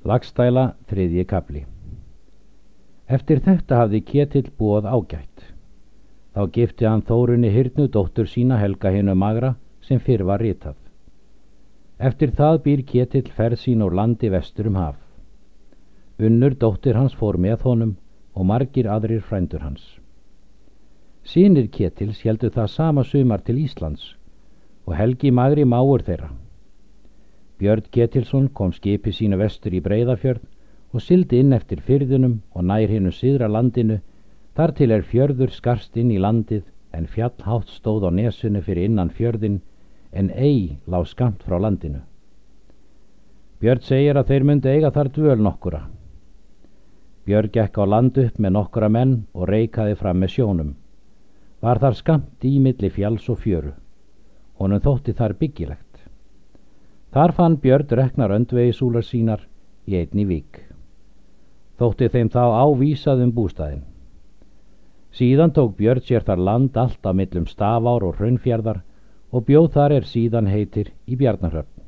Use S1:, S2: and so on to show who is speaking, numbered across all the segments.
S1: Lagstæla þriðji kapli Eftir þetta hafði Ketill búað ágætt. Þá gifti hann Þórunni hyrnu dóttur sína Helga hennu magra sem fyrr var ritað. Eftir það býr Ketill ferð sín úr landi vestur um haf. Unnur dóttir hans fór með honum og margir aðrir frændur hans. Sýnir Ketils heldu það sama sumar til Íslands og Helgi magri máur þeirra. Björn Ketilsson kom skipi sínu vestur í Breiðafjörð og sildi inn eftir fyrðunum og nær hinnu síðra landinu, þar til er fjörður skarst inn í landið en fjallhátt stóð á nesunu fyrir innan fjörðin en ei lág skamt frá landinu. Björn segir að þeir myndi eiga þar dvöl nokkura. Björn gekk á land upp með nokkura menn og reikaði fram með sjónum. Var þar skamt í milli fjalls og fjöru. Honum þótti þar byggilegt. Þar fann Björn reknar öndvegisúlar sínar í einni vík. Þótti þeim þá ávísað um bústæðin. Síðan tók Björn sér þar land allt á millum stafár og hraunfjörðar og bjóð þar er síðan heitir í Bjarnarhöfn.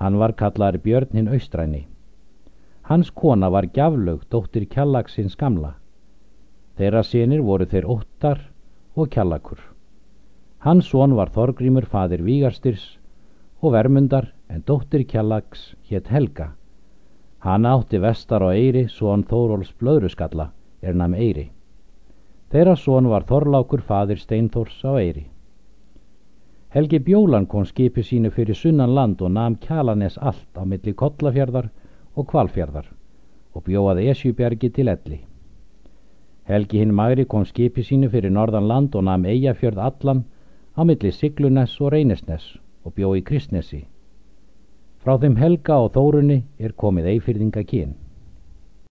S1: Hann var kallar Björn hinn austræni. Hans kona var gjaflög dóttir kjallagsins gamla. Þeirra senir voru þeir óttar og kjallakur. Hans son var Þorgrímur fadir Vígarstyrs og Vermundar en dóttir Kjallags hétt Helga. Hann átti vestar á Eyri, svon Þóróls blöðruskalla, er nam Eyri. Þeirra svon var Þorlákur fadir Steinþórs á Eyri. Helgi Bjólan kom skipi sínu fyrir sunnan land og nam Kjalanes allt á milli Kollafjörðar og Kvalfjörðar og bjóaði Esjubjergi til elli. Helgi hinn magri kom skipi sínu fyrir norðan land og nam Eyjafjörð allan á milli Siglunes og Reynisnes og bjó í Kristnesi. Frá þeim Helga og Þórunni er komið eifyrðinga kyn.